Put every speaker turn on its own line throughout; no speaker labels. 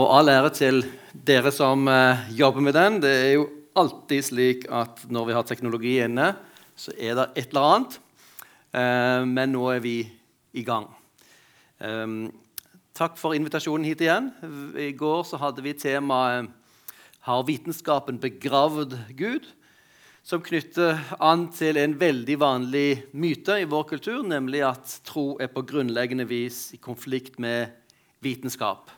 Og all ære til dere som eh, jobber med den. Det er jo alltid slik at når vi har teknologi inne, så er det et eller annet. Eh, men nå er vi i gang. Eh, takk for invitasjonen hit igjen. I går så hadde vi temaet 'Har vitenskapen begravd Gud?' som knytter an til en veldig vanlig myte i vår kultur, nemlig at tro er på grunnleggende vis i konflikt med vitenskap.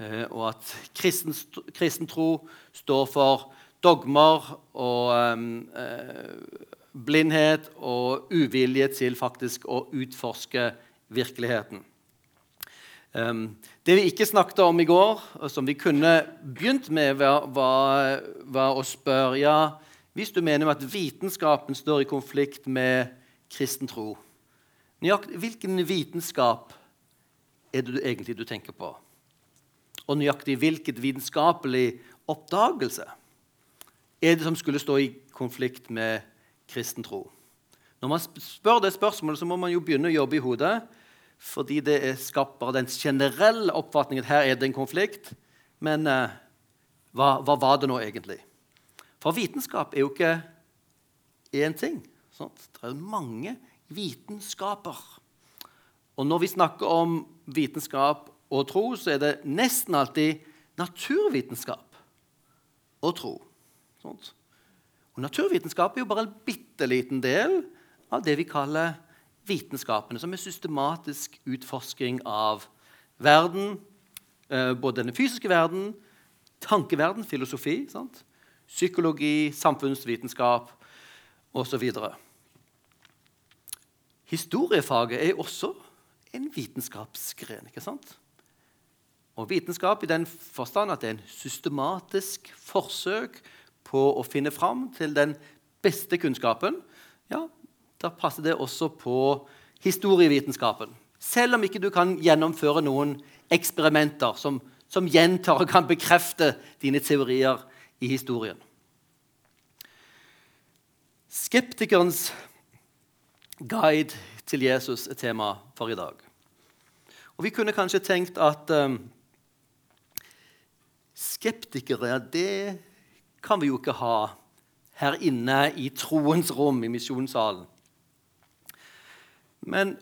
Eh, og at kristen, tro står for dogmer og eh, blindhet og uvilje til faktisk å utforske virkeligheten. Det vi ikke snakket om i går, og som vi kunne begynt med, var, var, å spørre ja, Hvis du mener at vitenskapen står i konflikt med kristen tro, hvilken vitenskap er det egentlig du tenker på? Og nøyaktig hvilket vitenskapelig oppdagelse er det som skulle stå i konflikt med kristen tro? Når man spør det spørsmålet, så må man jo begynne å jobbe i hodet. Fordi det er skaper den generelle oppfatningen at her er det en konflikt. Men eh, hva, hva, var det nå egentlig? For vitenskap er jo ikke én ting. Sant? Det er mange vitenskaper. Og når vi snakker om vitenskap og tro, så er det nesten alltid naturvitenskap og tro. Sånt. Og Naturvitenskap er jo bare en bitte liten del av det vi kaller vitenskapene, som er systematisk utforsking av verden, eh, både den fysiske verden, tankeverden, filosofi, sant? psykologi, samfunnsvitenskap osv. Historiefaget er også en vitenskapsgren. ikke sant? Og vitenskap i den forstand at det er en systematisk forsøk på å finne fram til den beste kunnskapen, ja, da passer det også på historievitenskapen. Selv om ikke du kan gjennomføre noen eksperimenter som, som gjentar og kan bekrefte dine teorier i historien. Skeptikerens guide til Jesus er tema for i dag. Og Vi kunne kanskje tenkt at um, Skeptikere, det kan vi jo ikke ha her inne i troens rom i misjonssalen. Men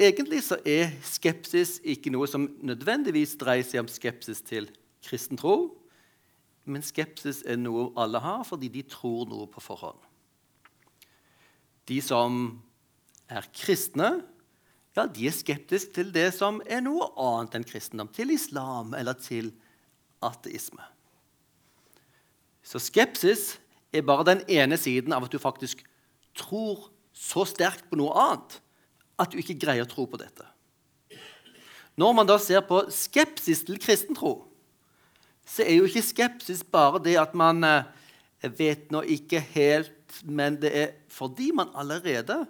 egentlig så er skepsis ikke noe som nødvendigvis dreier seg om skepsis til kristen tro. Men skepsis er noe alle har fordi de tror noe på forhånd. De som er kristne, ja, de er skeptiske til det som er noe annet enn kristendom. Til islam eller til islam ateisme. Så skepsis er bare den ene siden av at du faktisk tror så sterkt på noe annet at du ikke greier å tro på dette. Når man da ser på skepsis til kristentro, så er jo ikke skepsis bare det at man eh, vet nå ikke helt Men det er fordi man allerede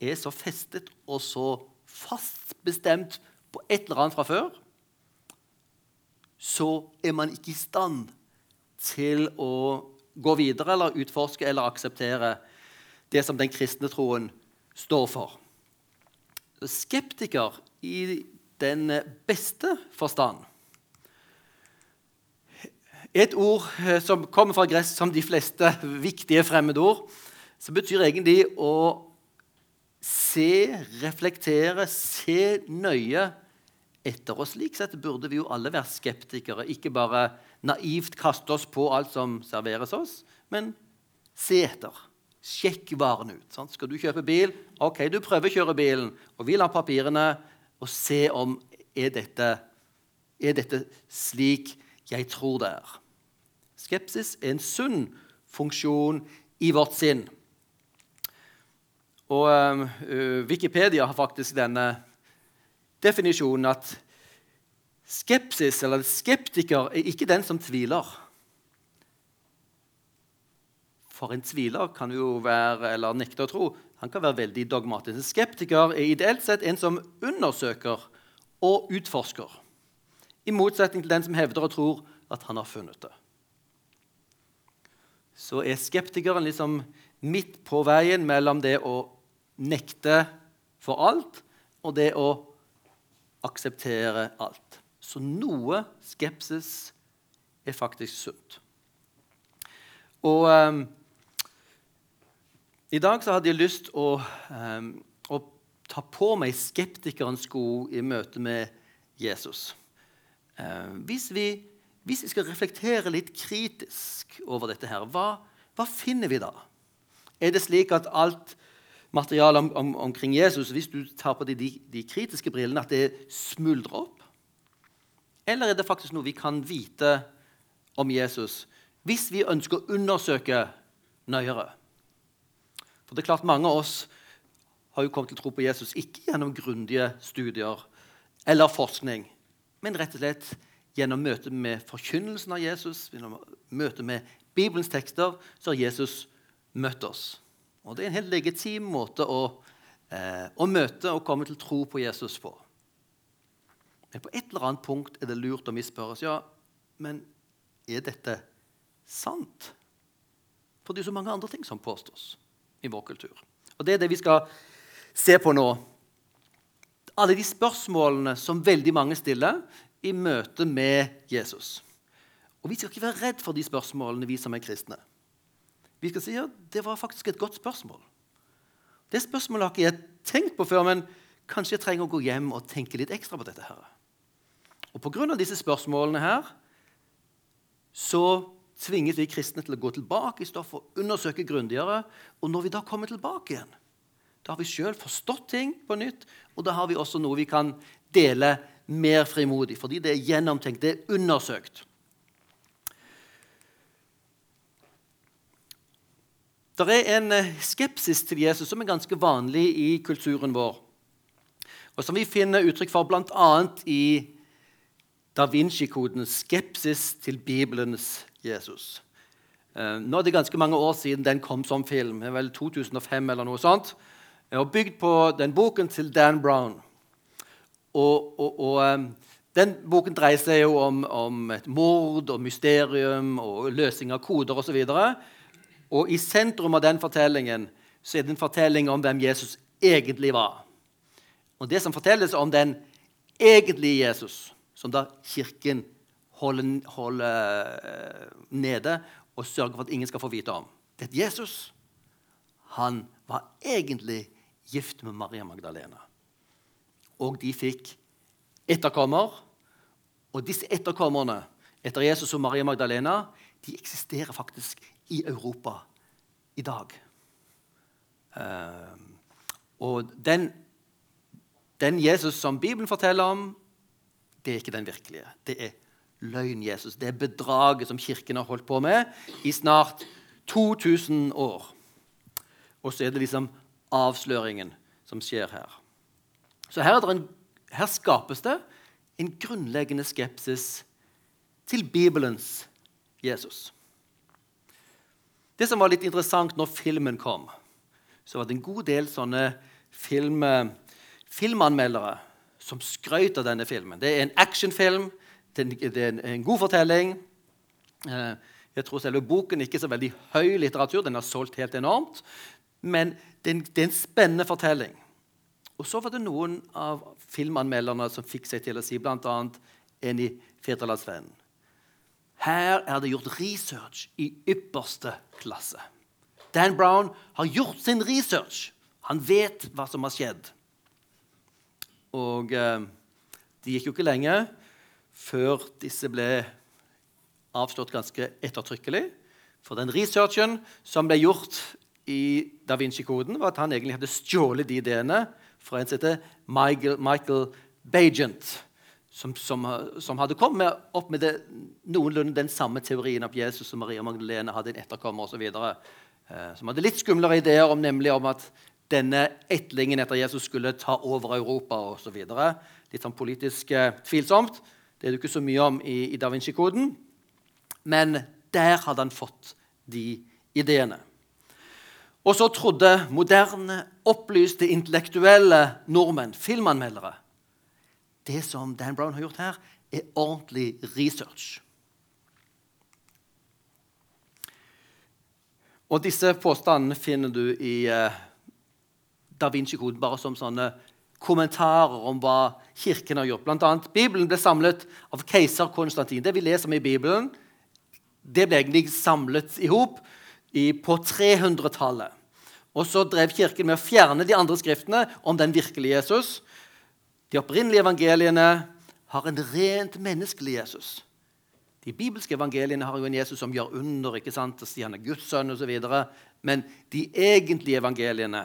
er så festet og så fast bestemt på et eller annet fra før så er man ikke i stand til å gå videre eller utforske eller akseptere det som den kristne troen står for. Skeptiker i den beste forstand Et ord eh, som kommer fra gress som de fleste viktige fremmedord, som betyr egentlig å se, reflektere, se nøye etter. oss. slik sett burde vi jo alle være skeptikere, ikke bare naivt kaste oss på alt som serveres oss, men se etter. Sjekk varen ut. Sant? Skal du kjøpe bil? Ok, du prøver å kjøre bilen, og vil ha papirene, og se om er dette, er dette slik jeg tror det er. Skepsis er en sunn funksjon i vårt sinn. Og uh, Wikipedia har faktisk denne definisjonen at skepsis, eller skeptiker, er ikke den som tviler. For en tviler kan jo være, eller nekte å tro, han kan være veldig dogmatisk. En skeptiker er ideelt sett en som undersøker og utforsker. I motsetning til den som hevder og tror at han har funnet det. Så er skeptikeren liksom midt på veien mellom det å nekte for alt og det å akseptere alt. Så noe skepsis er faktisk sunt. Og um, i dag så hadde jeg lyst å, um, å, ta på meg skeptikerens sko i møte med Jesus. Um, hvis, vi, hvis, vi, skal reflektere litt kritisk over dette, her, hva, hva finner vi da? Er det slik at alt materialet om, om, omkring Jesus, hvis du tar på de, de, de kritiske brillene, at det smuldrer opp? Eller er det faktisk noe vi kan vite om Jesus hvis vi ønsker å undersøke nøyere? For det er klart Mange av oss har jo kommet til å tro på Jesus ikke gjennom grundige studier eller forskning, men rett og slett gjennom møtet med forkynnelsen av Jesus, gjennom møtet med Bibelens tekster, så har Jesus møtt oss. Og Det er en helt legitim måte å, eh, å møte og komme til tro på Jesus på. Men på et eller annet punkt er det lurt å misspørre oss ja, men er dette sant? For det er så mange andre ting som påstås i vår kultur. Og Det er det vi skal se på nå. Alle de spørsmålene som veldig mange stiller i møte med Jesus. Og Vi skal ikke være redd for de spørsmålene, vi som er kristne. Vi skal si ja, det var faktisk et godt spørsmål. Det spørsmålet har ikke jeg tenkt på før, men kanskje jeg trenger å gå hjem og tenke litt ekstra på dette. her. Og Pga. disse spørsmålene her så tvinges vi kristne til å gå tilbake i stoffet og undersøke grundigere. Og når vi da kommer tilbake igjen, da har vi sjøl forstått ting på nytt, og da har vi også noe vi kan dele mer frimodig, fordi det er gjennomtenkt, det er undersøkt. Det er en eh, skepsis til Jesus som er ganske vanlig i kulturen vår, og som vi finner uttrykk for bl.a. i Da Vinci-kodens skepsis til Bibelens Jesus. Eh, nå er det ganske mange år siden den kom som film. Det er vel 2005 eller noe sånt. Og bygd på den boken til Dan Brown. Og, og, og eh, den boken dreier seg jo om, om, et mord og mysterium og løsning av koder osv. Og, så og i sentrum av den fortellingen så er det en fortelling om hvem Jesus egentlig var. Og det som fortelles om den egentlige Jesus, som da Kirken holder, holder eh, nede og sørger for at ingen skal få vite om. Det er Jesus. Han var egentlig gift med Maria Magdalena. Og de fikk etterkommer. Og disse etterkommerne etter Jesus og Maria Magdalena de eksisterer faktisk i Europa i dag. Uh, og den, den Jesus som Bibelen forteller om, det er ikke den virkelige. Det er løgn, Jesus. Det er bedraget som Kirken har holdt på med i snart 2000 år. Og så er det liksom avsløringen som skjer her. Så her, en, her skapes det en grunnleggende skepsis til Bibelens Jesus. Det som var litt interessant når filmen kom, så var det en god del sånne film, filmanmeldere som skrøt av denne filmen. Det er en actionfilm det er en god fortelling. Eh, jeg tror selve boken ikke er så veldig høy litteratur. Den har solgt helt enormt. Men det er en spennende fortelling. Og så var det noen av filmanmelderne som fikk seg til å si bl.a. en i Fedrelandsvennen. Her er det gjort research i ypperste klasse. Dan Brown har gjort sin research. Han vet hva som har skjedd. Og eh, det gikk jo ikke lenge før disse ble avslått ganske ettertrykkelig. For den researchen som ble gjort i Da Vinci-koden, var at han egentlig hadde stjålet de ideene fra en som heter Michael, Michael Bagent, som, som, som, hadde kommet opp med det, noenlunde den samme teorien om Jesus og Maria Magdalene hadde en etterkommer osv. Eh, som hadde litt skumlere ideer om, nemlig om at denne ettlingen etter Jesus skulle ta over Europa osv. Litt sånn politisk eh, tvilsomt. Det er det ikke så mye om i, i Da Vinci-koden. Men der hadde han fått de ideene. Og så trodde moderne, opplyste, intellektuelle nordmenn, filmanmeldere Det som Dan Brown har gjort her, er ordentlig research. Og disse påstandene finner du i uh, Da Vinci-koden bare som sånne kommentarer om hva Kirken har gjort. Blant annet, Bibelen ble samlet av keiser Konstantin. Det vi leser om i Bibelen, det ble egentlig samlet i hop på 300-tallet. Og så drev Kirken med å fjerne de andre skriftene om den virkelige Jesus. De opprinnelige evangeliene har en rent menneskelig Jesus. De bibelske evangeliene har jo en Jesus som gjør under, ikke sant? og sier han er Guds sønn osv. Men de egentlige evangeliene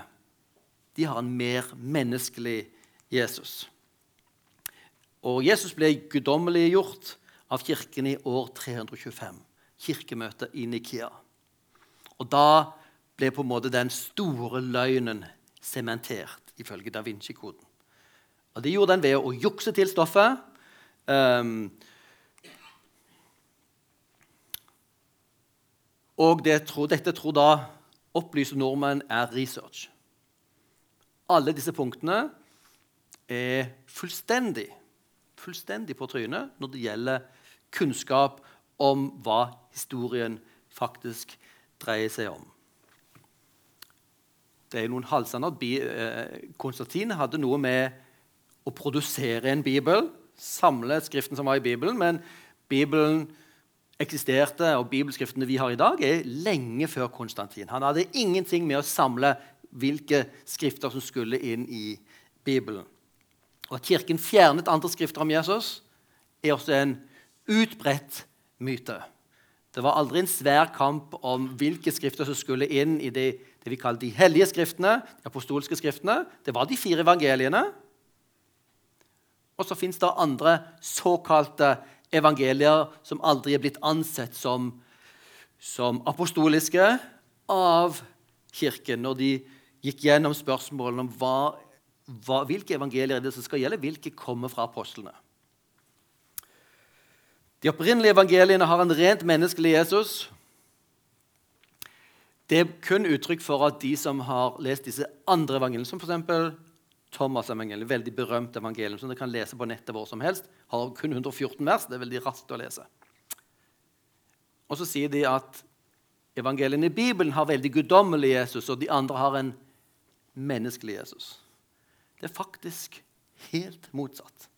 de har en mer menneskelig Jesus. Og Jesus ble guddommeliggjort av kirken i år 325. Kirkemøtet i Nikea. Og da ble på en måte den store løgnen sementert, ifølge da Vinci-koden. Og Det gjorde den ved å jukse til stoffet. Um, og det tro, dette tror da opplyste nordmenn er research. Alle disse punktene er fullstendig, fullstendig på trynet når det gjelder kunnskap om hva historien faktisk dreier seg om. Det er noen halvsannheter. Eh, Konstantin hadde noe med å produsere en bibel, samle Skriften som var i Bibelen, men Bibelen eksisterte, og bibelskriftene vi har i dag, er lenge før Konstantin. Han hadde ingenting med å samle hvilke skrifter som skulle inn i Bibelen. Og At Kirken fjernet andre skrifter om Jesus, er også en utbredt myte. Det var aldri en svær kamp om hvilke skrifter som skulle inn i det, det vi kaller de hellige skriftene, de apostolske skriftene. Det var de fire evangeliene. Og så fins det andre såkalte evangelier som aldri er blitt ansett som, som apostoliske av Kirken. Når de gikk gjennom spørsmålene om hva, hva, hvilke evangelier er det som skal gjelde, hvilke kommer fra apostlene. De opprinnelige evangeliene har en rent menneskelig Jesus. Det er kun uttrykk for at de som har lest disse andre evangeliene, som f.eks. Thomas' evangelium, veldig berømt evangelium som dere kan lese på nettet hvor som helst, har kun 114 vers. Det er veldig raskt å lese. Og så sier de at evangeliene i Bibelen har veldig guddommelig Jesus, og de andre har en menneskelig Jesus. Det er faktisk helt motsatt.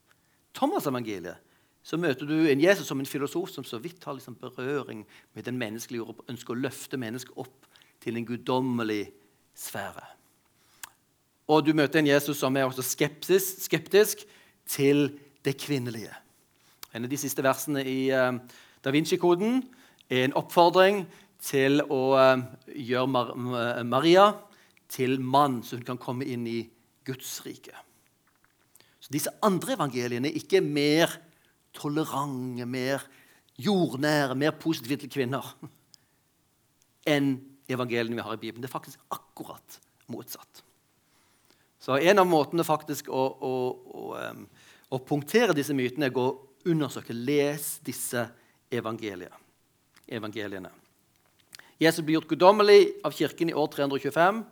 Thomas-evangeliet så møter du en Jesus som en filosof som så vidt har liksom berøring med den menneskelige jorda, ønsker å løfte mennesket opp til en guddommelig sfære. Og du møter en Jesus som er også skeptisk, skeptisk til det kvinnelige. En av de siste versene i uh, Da Vinci-koden er en oppfordring til å uh, gjøre Mar Maria til mann, så hun kan komme inn i Guds rike. Så Disse andre evangeliene er ikke mer tolerante, mer jordnære, mer positive til kvinner enn evangeliene vi har i Bibelen. Det er faktisk akkurat motsatt. Så en av måtene faktisk å, å, å, å punktere disse mytene er å undersøke, les disse evangeliene. Jesus blir gjort guddommelig av Kirken i år 325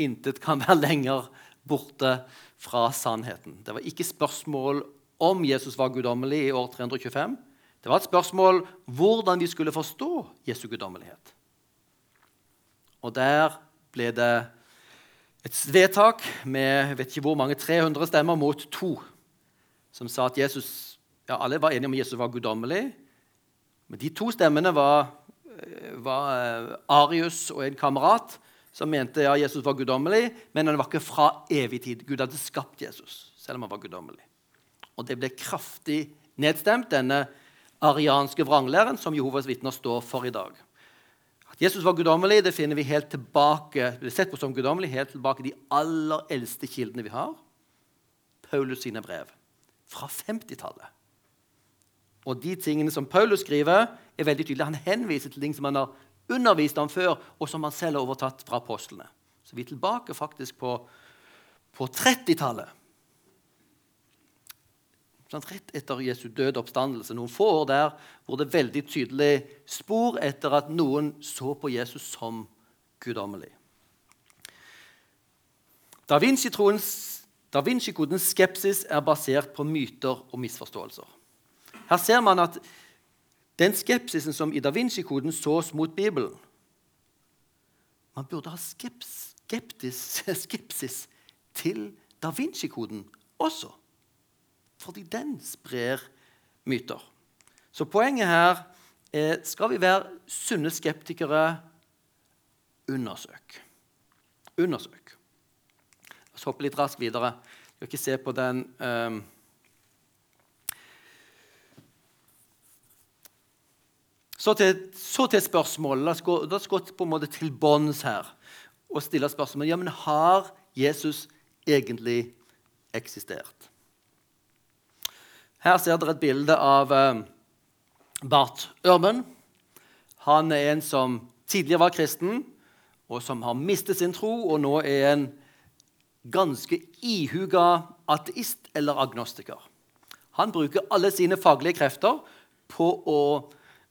intet kan være lenger borte fra sannheten. Det var ikke spørsmål om Jesus var guddommelig i år 325. Det var et spørsmål hvordan vi skulle forstå Jesu guddommelighet. Og der ble det et vedtak med vet ikke hvor mange, 300 stemmer mot to, som sa at Jesus, ja, alle var enige om at Jesus var guddommelig. Men de to stemmene var, var eh, Arius og en kamerat som mente ja, Jesus var guddommelig, men han var ikke fra evig tid. Gud hadde skapt Jesus, selv om han var guddommelig. Og det ble kraftig nedstemt, denne arianske vranglæren som Jehovas vitner står for i dag. Jesus var guddommelig, det finner vi helt tilbake det er sett på som guddommelig, helt tilbake de aller eldste kildene vi har. Paulus sine brev fra 50-tallet. Og de tingene som Paulus skriver, er veldig tydelige. Han henviser til ting som han har undervist ham før, og som han selv har overtatt fra apostlene. Så vi er tilbake faktisk på, på 30-tallet. Sånn, rett etter Jesu døde oppstandelse, noen få år der, hvor det er veldig tydelig spor etter at noen så på Jesus som guddommelig. Da Vinci-kodens skepsis er basert på myter og misforståelser. Her ser man at den skepsisen som i Da Vinci-koden sås mot Bibelen Man burde ha skeps, skeptis, skepsis til Da Vinci-koden også. Fordi den sprer myter. Så poenget her er skal vi være sunne skeptikere undersøk. Undersøk. La oss hoppe litt raskt videre. Vi skal ikke se på den um, Så til, så til spørsmålet. La oss gå, la oss gå på en måte til bunns her og stille spørsmålet ja, men har Jesus egentlig eksistert. Her ser dere et bilde av uh, Bart Ørmen. Han er en som tidligere var kristen, og som har mistet sin tro, og nå er en ganske ihuga ateist eller agnostiker. Han bruker alle sine faglige krefter på å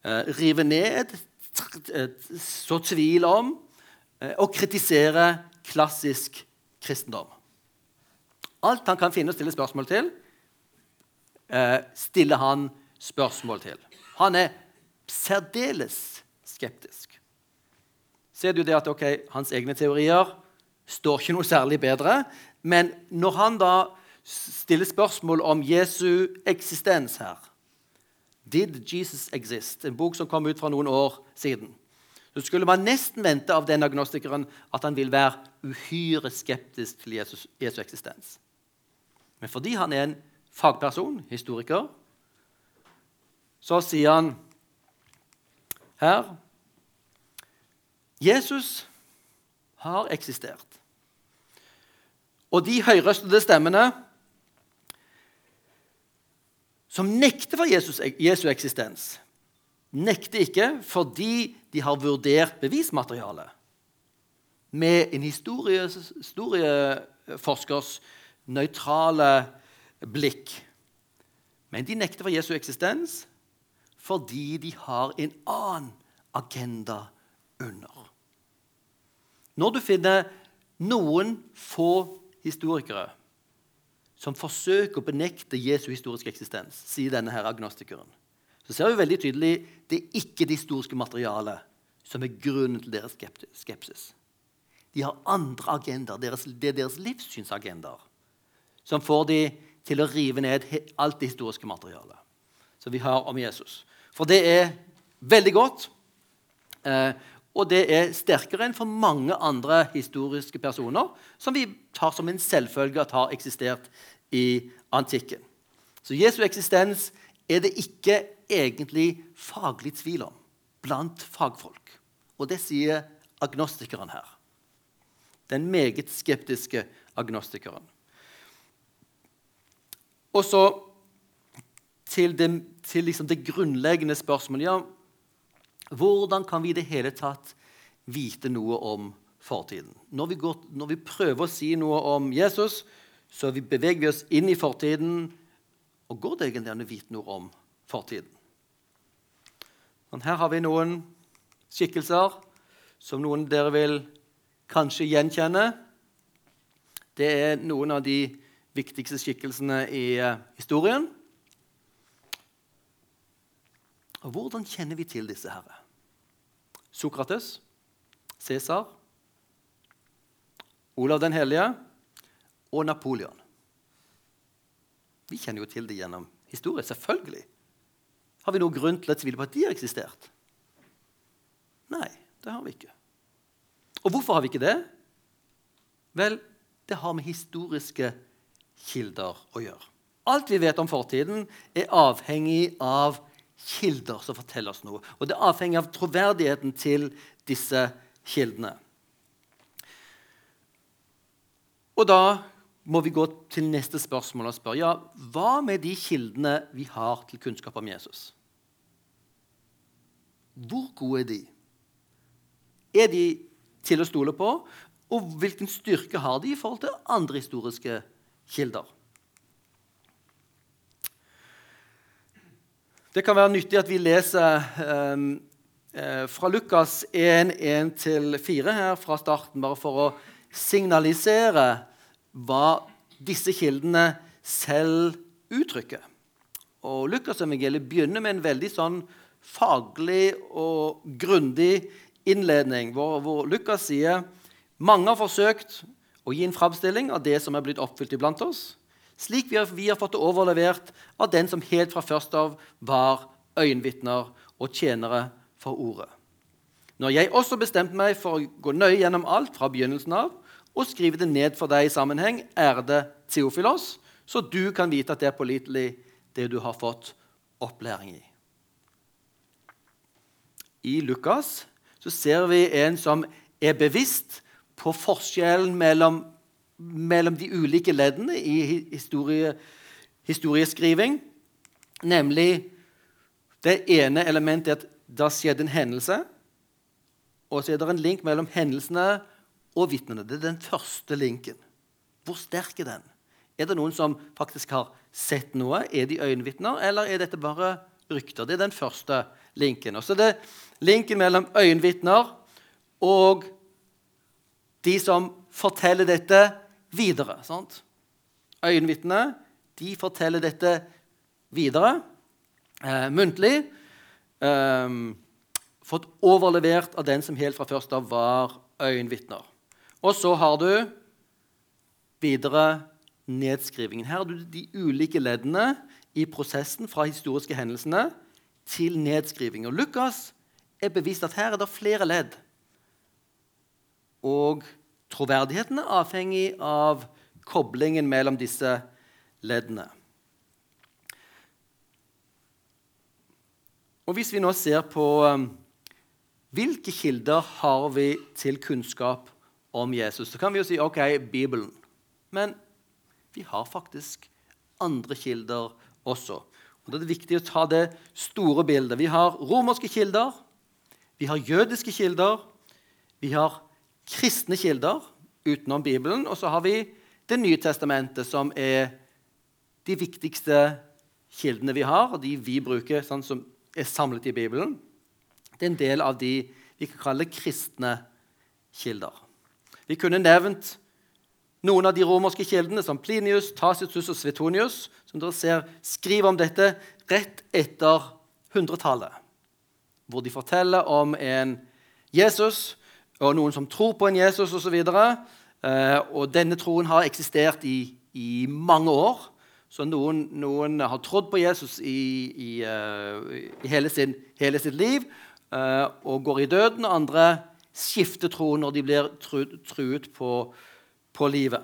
eh, rive ned, så tvil om eh, og kritisere klassisk kristendom. Alt han kan finne å stille spørsmål til, eh, stiller han spørsmål til. Han er særdeles skeptisk. Ser du det at okay, hans egne teorier står ikke noe særlig bedre. Men når han da stiller spørsmål om Jesu eksistens her Did Jesus exist? En bok som kom ut for noen år siden. Så skulle man nesten vente av den agnostikeren at han vil være uhyre skeptisk til Jesu eksistens. Men fordi han er en fagperson, historiker, så sier han her Jesus har eksistert. Og de høyrøstede stemmene som nekter for Jesus, Jesu eksistens, nekter ikke fordi de har vurdert bevismaterialet med en historieforskers nøytrale blikk. Men de nekter for Jesu eksistens fordi de har en annen agenda under. Når du finner noen få historikere som forsøker å benekte Jesu historiske eksistens, sier denne her agnostikeren, så ser vi veldig tydelig det er ikke det historiske materialet som er grunnen til deres skepsis. De har andre agendaer. Det er deres livssynsagendaer som får de til å rive ned alt det historiske materialet som vi har om Jesus. For det er veldig godt. Eh, og det er sterkere enn for mange andre historiske personer som vi tar som en selvfølge at har eksistert i antikken. Så Jesu eksistens er det ikke egentlig faglig tvil om blant fagfolk. Og det sier agnostikeren her. Den meget skeptiske agnostikeren. Og så til det, til liksom det grunnleggende spørsmålet. Ja, hvordan kan vi i det hele tatt vite noe om fortiden? Når vi, går, når vi prøver å si noe om Jesus, så vi beveger vi oss inn i fortiden. Og går det egentlig an å vite noe om fortiden? Men her har vi noen skikkelser som noen av dere vil kanskje gjenkjenne. Det er noen av de viktigste skikkelsene i uh, historien. Og Hvordan kjenner vi til disse herre? Sokrates, Cæsar, Olav den hellige og Napoleon. Vi kjenner jo til det gjennom historie. Selvfølgelig. Har vi noen grunn til å tvile på at de har eksistert? Nei, det har vi ikke. Og hvorfor har vi ikke det? Vel, det har med historiske kilder å gjøre. Alt vi vet om fortiden, er avhengig av kilder som forteller oss noe. Og det er avhengig av troverdigheten til disse kildene. Og da må vi gå til neste spørsmål og spørre ja, hva med de kildene vi har til kunnskap om Jesus? Hvor gode er de? Er de til å stole på? Og hvilken styrke har de i forhold til andre historiske kilder? Det kan være nyttig at vi leser um, uh, fra Lukas 1-1-4 her fra starten, bare for å signalisere hva disse kildene selv uttrykker. Og Lukasevangeliet begynner med en veldig sånn faglig og grundig innledning, hvor, hvor Lukas sier mange har forsøkt og gi en framstilling av det som er blitt oppfylt iblant oss, slik vi har, vi har fått det overlevert av den som helt fra først av var øyenvitner og tjenere for ordet. Når jeg også bestemte meg for å gå nøye gjennom alt fra begynnelsen av og skrive det ned for deg i sammenheng, ærede Theofilos, så du kan vite at det er pålitelig, det du har fått opplæring i. I Lukas så ser vi en som er bevisst på forskjellen mellom, mellom de ulike leddene i historie, historieskriving. Nemlig det ene elementet er at da skjedde en hendelse. Og så er det en link mellom hendelsene og vitnene. Det er den første linken. Hvor sterk er den? Er det noen som faktisk har sett noe? Er de øyenvitner, eller er dette bare rykter? Det er den første linken. Og så er det linken mellom øyenvitner og de som forteller dette videre. Sant? Øyenvitnene de forteller dette videre eh, muntlig. Eh, fått overlevert av den som helt fra først av var øyenvitner. Og så har du videre nedskrivingen. Her har du de ulike leddene i prosessen fra historiske hendelsene til nedskriving. Og Lukas er bevisst at her er det flere ledd. Og troverdigheten er avhengig av koblingen mellom disse leddene. Og Hvis vi nå ser på um, hvilke kilder har vi til kunnskap om Jesus, så kan vi jo si ok, Bibelen. Men vi har faktisk andre kilder også. Og Da er det viktig å ta det store bildet. Vi har romerske kilder, vi har jødiske kilder, vi har kristne kilder utenom Bibelen. Og så har vi Det nye testamentet, som er de viktigste kildene vi har, og de vi bruker, sånn som er samlet i Bibelen. Det er en del av de vi kan kalle kristne kilder. Vi kunne nevnt noen av de romerske kildene, som Plinius, Tacitus og Svetonius, som dere ser skriver om dette rett etter hundretallet, hvor de forteller om en Jesus og noen som tror på en Jesus osv. Og, uh, og denne troen har eksistert i, i mange år. Så noen, noen, har trodd på Jesus i, i, uh, i hele, sin, hele, sitt liv uh, og går i døden. Og andre skifter tro når de blir truet på, på, livet.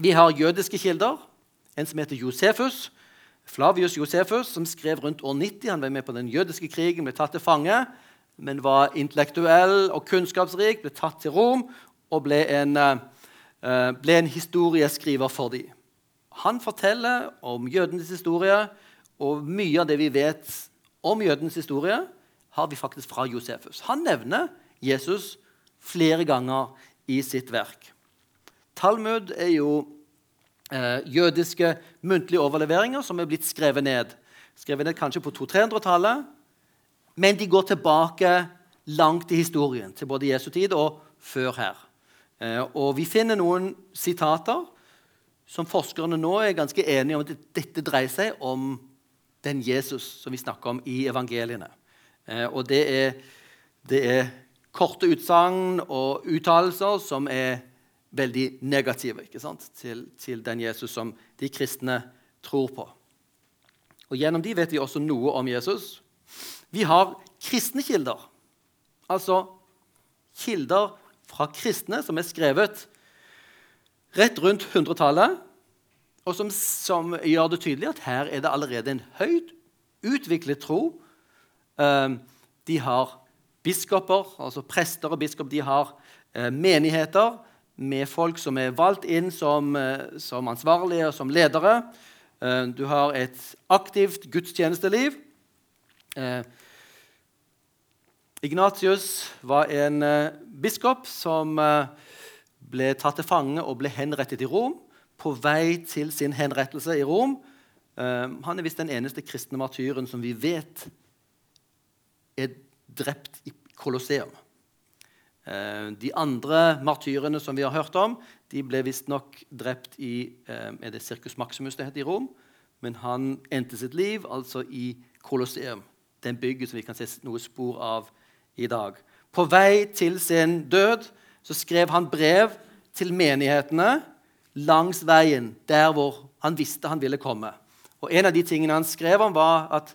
Vi har jødiske kilder. En som heter Josefus. Flavius Josefus, som skrev rundt år 90. Han var med på den jødiske krigen, ble tatt til fange men var intellektuell og kunnskapsrik, ble tatt til Rom og ble en, uh, ble en historieskriver for dem. Han forteller om jødenes historie, og mye av det vi vet om jødenes historie, har vi faktisk fra Josefus. Han nevner Jesus flere ganger i sitt verk. Talmud er jo eh, jødiske muntlige overleveringer som er blitt skrevet ned. Skrevet ned kanskje på 200-300-tallet, men de går tilbake langt i historien, til både Jesu tid og før her. Eh, og vi finner noen sitater som forskerne nå er ganske enige om at dette dreier seg om den Jesus som vi snakker om i evangeliene. Eh, og det er, det er korte utsagn og uttalelser som er veldig negative til, til, den Jesus som de kristne tror på. Og Gjennom de vet vi også noe om Jesus, vi har kristne kilder, altså kilder fra kristne som er skrevet rett rundt 100-tallet, og som, som, gjør det tydelig at her er det allerede en høyt utviklet tro. Uh, de har biskoper, altså prester og biskop, de har uh, menigheter med folk som er valgt inn som, uh, som ansvarlige og som ledere. du har et aktivt gudstjenesteliv. Ignatius var en uh, biskop som uh, ble tatt til fange og ble henrettet i Rom. På vei til sin henrettelse i Rom. Uh, han er visst den eneste kristne martyren som vi vet er drept i Colosseum. De andre martyrene som vi har hørt om, de ble visstnok drept i er det Circus Maximus det heter i Rom. Men han endte sitt liv altså i Colosseum. Den bygget som vi kan se noe spor av i dag. På vei til sin død så skrev han brev til menighetene langs veien der hvor han visste han ville komme. Og En av de tingene han skrev om, var at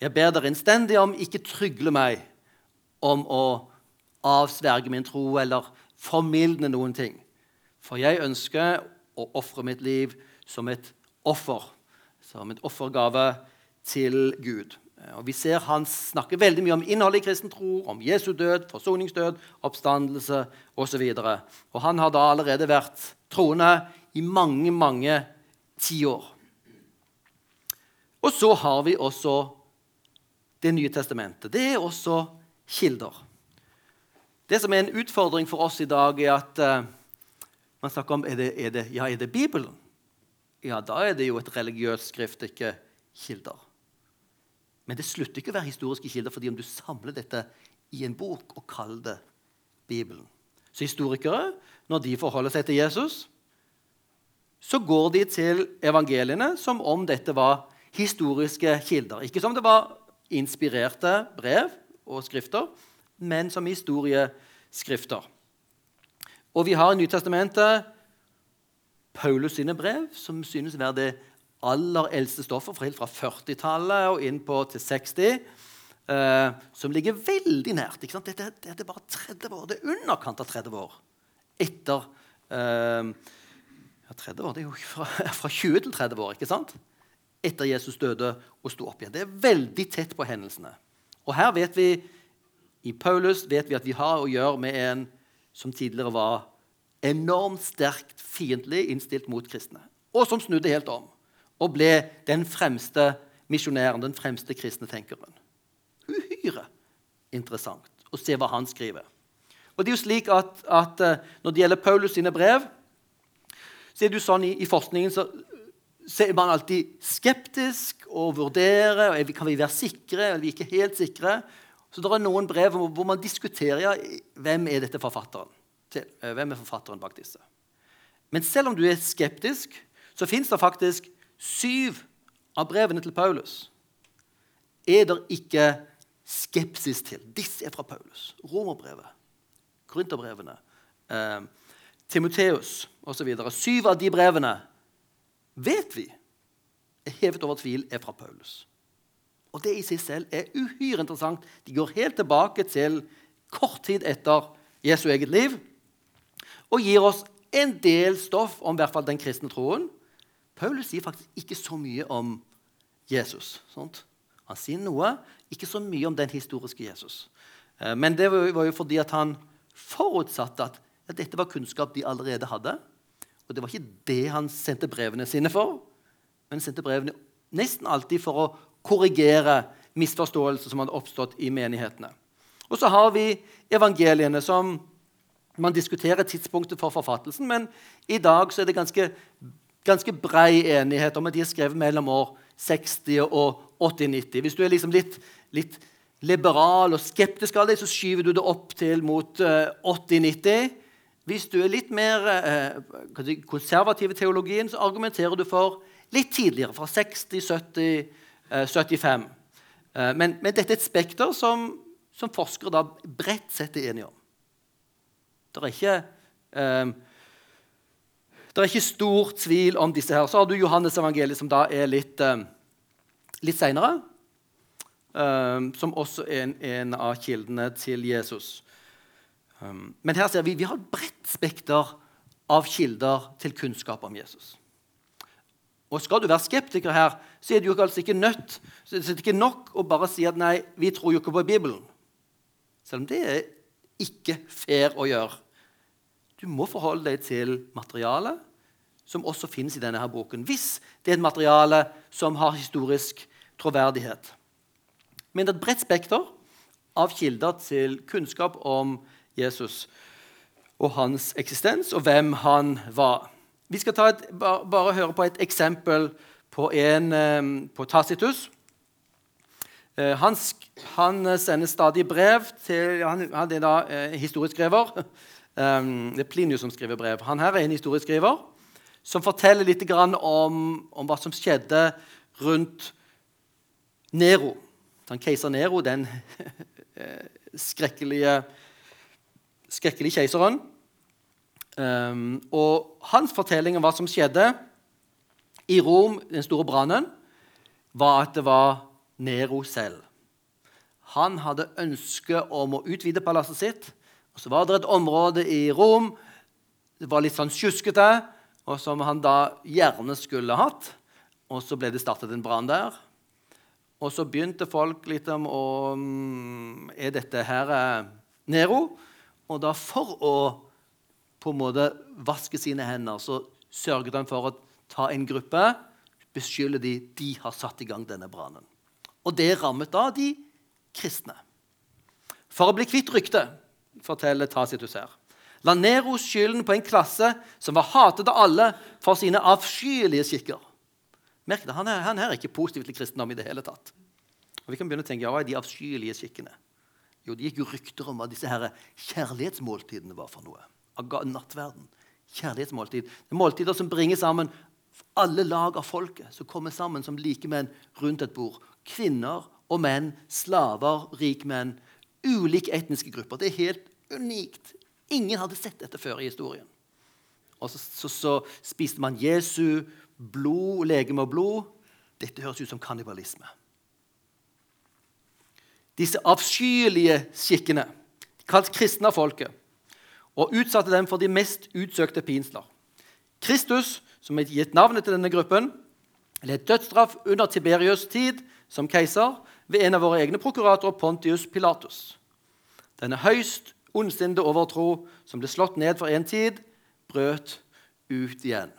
jeg ber dere innstendig om ikke trygle meg om å avsverge min tro eller formildne noen ting. For jeg ønsker å ofre mitt liv som et offer, som et offergave til Gud. Og Vi ser Han snakker veldig mye om innholdet i kristen tro, om Jesu død, forsoningsdød, oppstandelse osv. Og, og han har da allerede vært troende i mange, mange tiår. Og så har vi også Det nye testamentet. Det er også kilder. Det som er en utfordring for oss i dag, er at uh, man snakker om er det, er det, ja, er det Bibelen. Ja, da er det jo et religiøst skrift, ikke kilder. Men det slutter ikke å være historiske kilder fordi om du samler dette i en bok og kaller det Bibelen. Så historikere, når de forholder seg til Jesus, så går de til evangeliene som om dette var historiske kilder. Ikke som det var inspirerte brev og skrifter, men som historieskrifter. Og vi har i Nytestamentet Paulus sine brev, som synes å være det aller eldste stoffer helt fra 40-tallet og inn på til 60, eh, som ligger veldig nært. Ikke sant? Dette, dette, er bare 30 år, det er underkant av 30 år etter eh, ja, 30 år, Det er jo fra, fra 20 til 30 år ikke sant? etter Jesus døde og sto opp igjen. Det er veldig tett på hendelsene. Og her vet vi, I Paulus vet vi at vi har å gjøre med en som tidligere var enormt sterkt fiendtlig innstilt mot kristne, og som snudde helt om og ble den fremste misjonæren, den fremste kristne tenkeren. Uhyre interessant å se hva han skriver. Og det er jo slik at, at eh, Når det gjelder Paulus sine brev, så er det jo sånn i, i forskningen så, er man alltid skeptisk og vurderer. og Kan vi være sikre eller vi ikke helt sikre? Så det er noen brev hvor man diskuterer ja, hvem er dette forfatteren til. Eh, hvem er forfatteren bak disse. Men selv om du er skeptisk, så fins det faktisk syv av brevene til Paulus er det ikke skepsis til. Disse er fra Paulus. Romerbrevet, Korinterbrevene, eh, Timoteus osv. Syv av de brevene vet vi er hevet over tvil er fra Paulus. Og det i seg selv er uhyre interessant. De går helt tilbake til kort tid etter Jesu eget liv og gir oss en del stoff om hvert fall den kristne troen Paulus sier faktisk ikke så mye om Jesus. Sant? Han sier noe, ikke så mye om den historiske Jesus. Eh, men det var jo fordi at han forutsatte at, dette var kunnskap de allerede hadde. Og det var ikke det han sendte brevene sine for. Men han sendte brevene nesten alltid for å korrigere misforståelser som hadde oppstått i menighetene. Og så har vi evangeliene, som man diskuterer tidspunktet for forfattelsen. Men i dag er det ganske ganske brei enighet om at de er skrevet mellom år 60 og 80-90. Hvis du er liksom litt, litt, liberal og skeptisk av det, så skyver du det opp til mot uh, eh, 80-90. Hvis du er litt mer uh, konservativ i teologien, så argumenterer du for litt tidligere, fra 60, 70, uh, 75. Men, men, dette er et spekter som, som forskere da bredt sett er enige om. Det er ikke uh, det er ikke stor tvil om disse her. Så har du Johannes evangeliet, som da er litt, uh, litt seinere. Um, som også er en, en, av kildene til Jesus. Um, men her ser vi vi har et bredt spekter av kilder til kunnskap om Jesus. Og Skal du være skeptiker her, så er det jo altså ikke nødt så det er ikke nok å bare si at nei, vi tror jo ikke på Bibelen. Selv om det er ikke fair å gjøre. Du må forholde deg til materialet som også finnes i denne her boken, hvis det er et materiale som har historisk troverdighet. Men det er et bredt spekter av kilder til kunnskap om Jesus og hans eksistens, og hvem han var. Vi skal et, bare, høre på et eksempel på, en, på Tacitus. Eh, han, han, sender stadig brev til Han, han er da eh, historieskriver Um, det er Plinius som skriver brev. Han her er en historieskriver som forteller litt om, om, hva som skjedde rundt Nero. Han keiser Nero, den skrekkelige, skrekkelige keiseren. Um, og hans fortelling om hva som skjedde i Rom, den store brannen, var at det var Nero selv. Han hadde ønske om å utvide palasset sitt. Og så var det et område i Rom det var litt sånn sjuskete, og som han da gjerne skulle hatt. Og så ble det startet en brann der. Og så begynte folk litt om å mm, Er dette her eh, Nero? Og da for å på en måte vaske sine hender, så sørget han for å ta en gruppe, beskylde de, de har satt i gang denne brannen. Og det rammet da de kristne. For å bli kvitt ryktet, forteller Tacitus her, la Nero skylden på en klasse som var hatet av alle for sine avskyelige skikker. Merk det, han er, han er ikke positiv til kristendom i det hele tatt. Og vi kan begynne å tenke, ja, Hva er de avskyelige skikkene? Jo, Det gikk jo rykter om hva disse her kjærlighetsmåltidene var for noe. Nattverden. Kjærlighetsmåltid. Det er måltider som bringer sammen alle lag av folket, som kommer sammen som likemenn rundt et bord. Kvinner og menn, slaver, rikmenn, ulike etniske grupper. Det er helt unikt. Ingen hadde sett dette før i historien. Og så, så, så spiste man Jesu blod, legeme og blod. Dette høres ut som kannibalisme. Disse avskyelige skikkene kalt kristne av folket og utsatte dem for de mest utsøkte pinsler. Kristus, som har gitt navnet til denne gruppen, led dødsstraff under Tiberius' tid som keiser ved en av våre egne prokuratorer, Pontius Pilatus. Denne høyst ondsinnede overtro som ble slått ned for en tid, brøt ut igjen.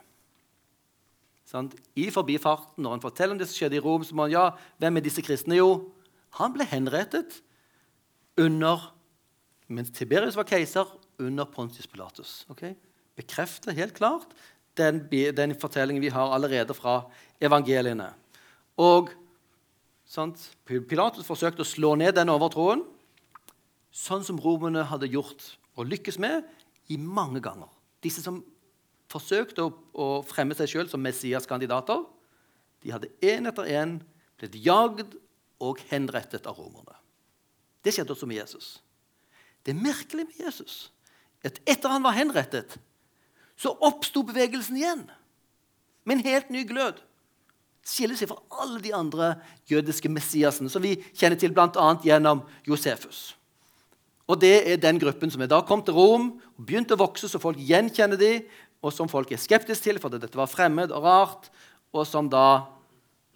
Sånn, I forbifarten, når han forteller om det som skjedde i Rom, så må han ja, hvem er disse kristne? Jo, han ble henrettet under, mens Tiberius var keiser, under Pontius Pilatus. Okay? Bekrefter helt klart den, den, fortellingen vi har allerede fra evangeliene. Og sant, Pilatus forsøkte å slå ned den overtroen, sånn som romerne hadde gjort og lykkes med i mange ganger. Disse som forsøkte å, å fremme seg sjøl som Messias-kandidater, de hadde én etter én blitt jagd og henrettet av romerne. Det skjedde også med Jesus. Det er merkelig med Jesus at etter han var henrettet, så oppsto bevegelsen igjen med en helt ny glød. Skiller seg fra alle de andre jødiske messiasene som vi kjenner til bl.a. gjennom Josefus. Og Det er den gruppen som da kom til Rom og begynte å vokse, så folk gjenkjenner de, og som folk er skeptiske til fordi dette var fremmed og rart, og som da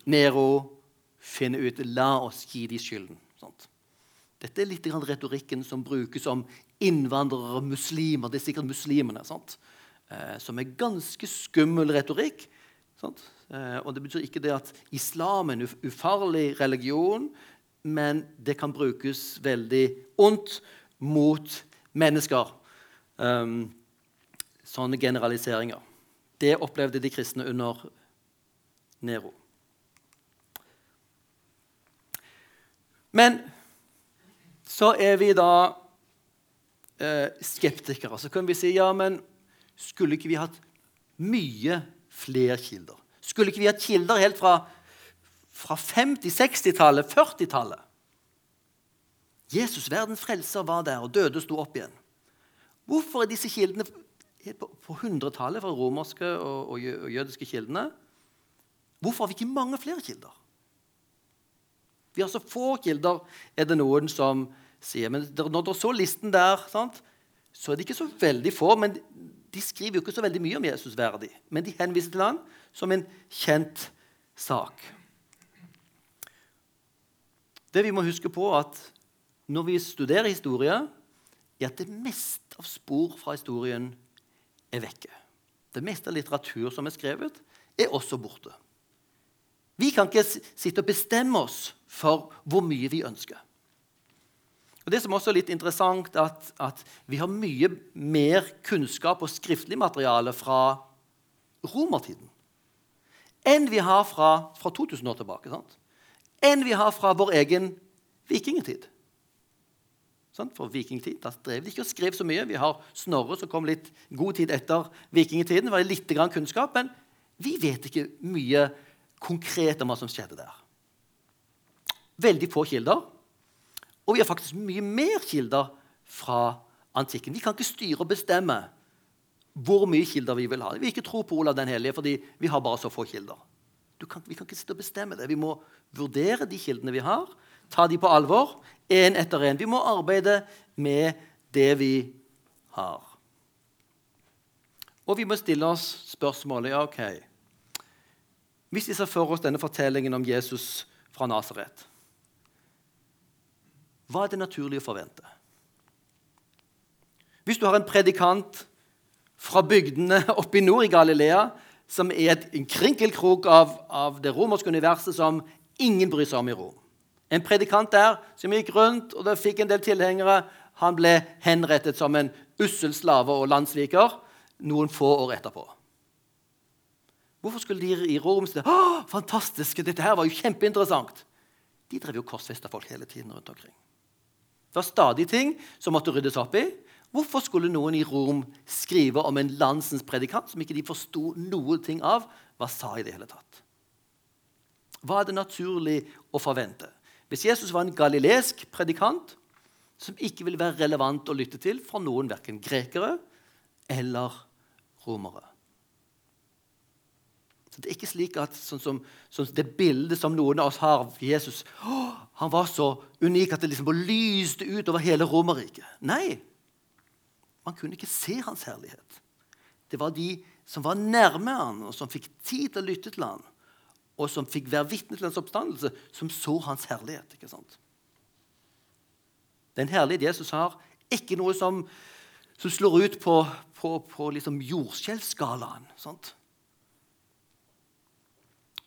Nero finner ut La oss gi de skylden. Sånt. Dette er litt retorikken som brukes om innvandrere og muslimer. Det er sikkert muslimene. Eh, som er ganske skummel retorikk. Eh, og Det betyr ikke det at islam er en ufarlig religion, men det kan brukes veldig ondt mot mennesker. Um, sånne generaliseringer. Det opplevde de kristne under Nero. Men så er vi da eh, skeptikere. Så kan vi si ja, men skulle ikke vi hatt mye flere kilder? Skulle ikke vi hatt kilder helt fra, fra 50-, 60-tallet, 40-tallet? Jesus, verdens frelser, var der og døde sto opp igjen. Hvorfor er disse kildene på, på 100-tallet fra romerske og, og, og jødiske kildene? Hvorfor har vi ikke mange flere kilder? Vi har så få kilder, er det noen som sier. Men når du så listen der, sant, så er det ikke så veldig få. men De skriver jo ikke så veldig mye om Jesus verdig, men de henviser til han som en kjent sak. Det vi må huske på at Når vi studerer historie, er at det meste av spor fra historien er vekke. Det meste av litteratur som er skrevet, er også borte. Vi kan ikke sitte og bestemme oss for hvor mye vi ønsker. Og Det som også er litt interessant, at, at vi har mye mer kunnskap og skriftlig materiale fra romertiden enn vi har fra, fra 2000 år tilbake. Sant? Enn vi har fra vår egen vikingtid. For vikingtid da drev de ikke og skrev så mye. Vi har Snorre, som kom litt god tid etter vikingtiden. Det var litt kunnskap, men vi vet ikke mye konkret om hva som skjedde der. Veldig få kilder. Og vi har faktisk mye mer kilder fra antikken. Vi kan ikke styre og bestemme hvor mye kilder vi vil ha. Vi vil ikke tro på Olav den hellige fordi vi har bare så få kilder. Kan, vi kan ikke sitte og bestemme det. Vi må vurdere de kildene vi har, ta de på alvor, én etter én. Vi må arbeide med det vi har. Og vi må stille oss spørsmålet ja, ok, Hvis vi ser for oss denne fortellingen om Jesus fra Nasaret, hva er det naturlig å forvente? Hvis du har en predikant fra bygdene oppe i nord i Galilea, som er et, en krinkelkrok av, av, det romerske universet som ingen bryr seg om i Rom. En predikant der som gikk rundt og fikk en del tilhengere. Han ble henrettet som en ussel slave og landssviker noen få år etterpå. Hvorfor skulle de i Rom si fantastisk, dette her var jo kjempeinteressant? De drev jo korsfesta folk hele tiden rundt omkring. Det var stadig ting som måtte ryddes opp i. Hvorfor skulle noen i Rom skrive om en landsens predikant som ikke de forsto noe ting av hva sa i det hele tatt? Hva er det naturlig å forvente? Hvis Jesus var en galilesk predikant som ikke ville være relevant å lytte til for noen, verken grekere eller romere. Det er ikke slik at sånn som, sånn Det bildet som noen av oss har av Jesus å, Han var så unik at det liksom lyste ut over hele Romerriket. Nei, man kunne ikke se hans herlighet. Det var de som var nærme han, og som fikk tid til å lytte til han, og som fikk være vitne til hans oppstandelse, som så hans herlighet. ikke sant? Den herlige Jesus har, ikke noe som, som slår ut på, på, på liksom jordskjelvskalaen.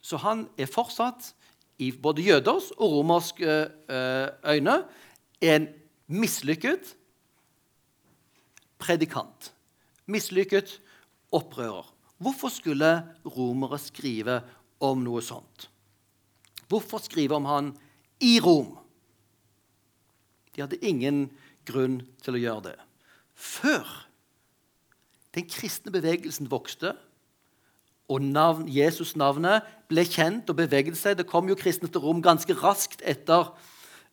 Så han er fortsatt, i både jøders og romerske eh, øyne, en mislykket predikant. Mislykket opprører. Hvorfor skulle romere skrive om noe sånt? Hvorfor skrive om han i Rom? De hadde ingen grunn til å gjøre det. Før den kristne bevegelsen vokste, og navn, Jesus-navnet ble kjent og beveget seg Det kom jo kristne til Rom ganske raskt etter,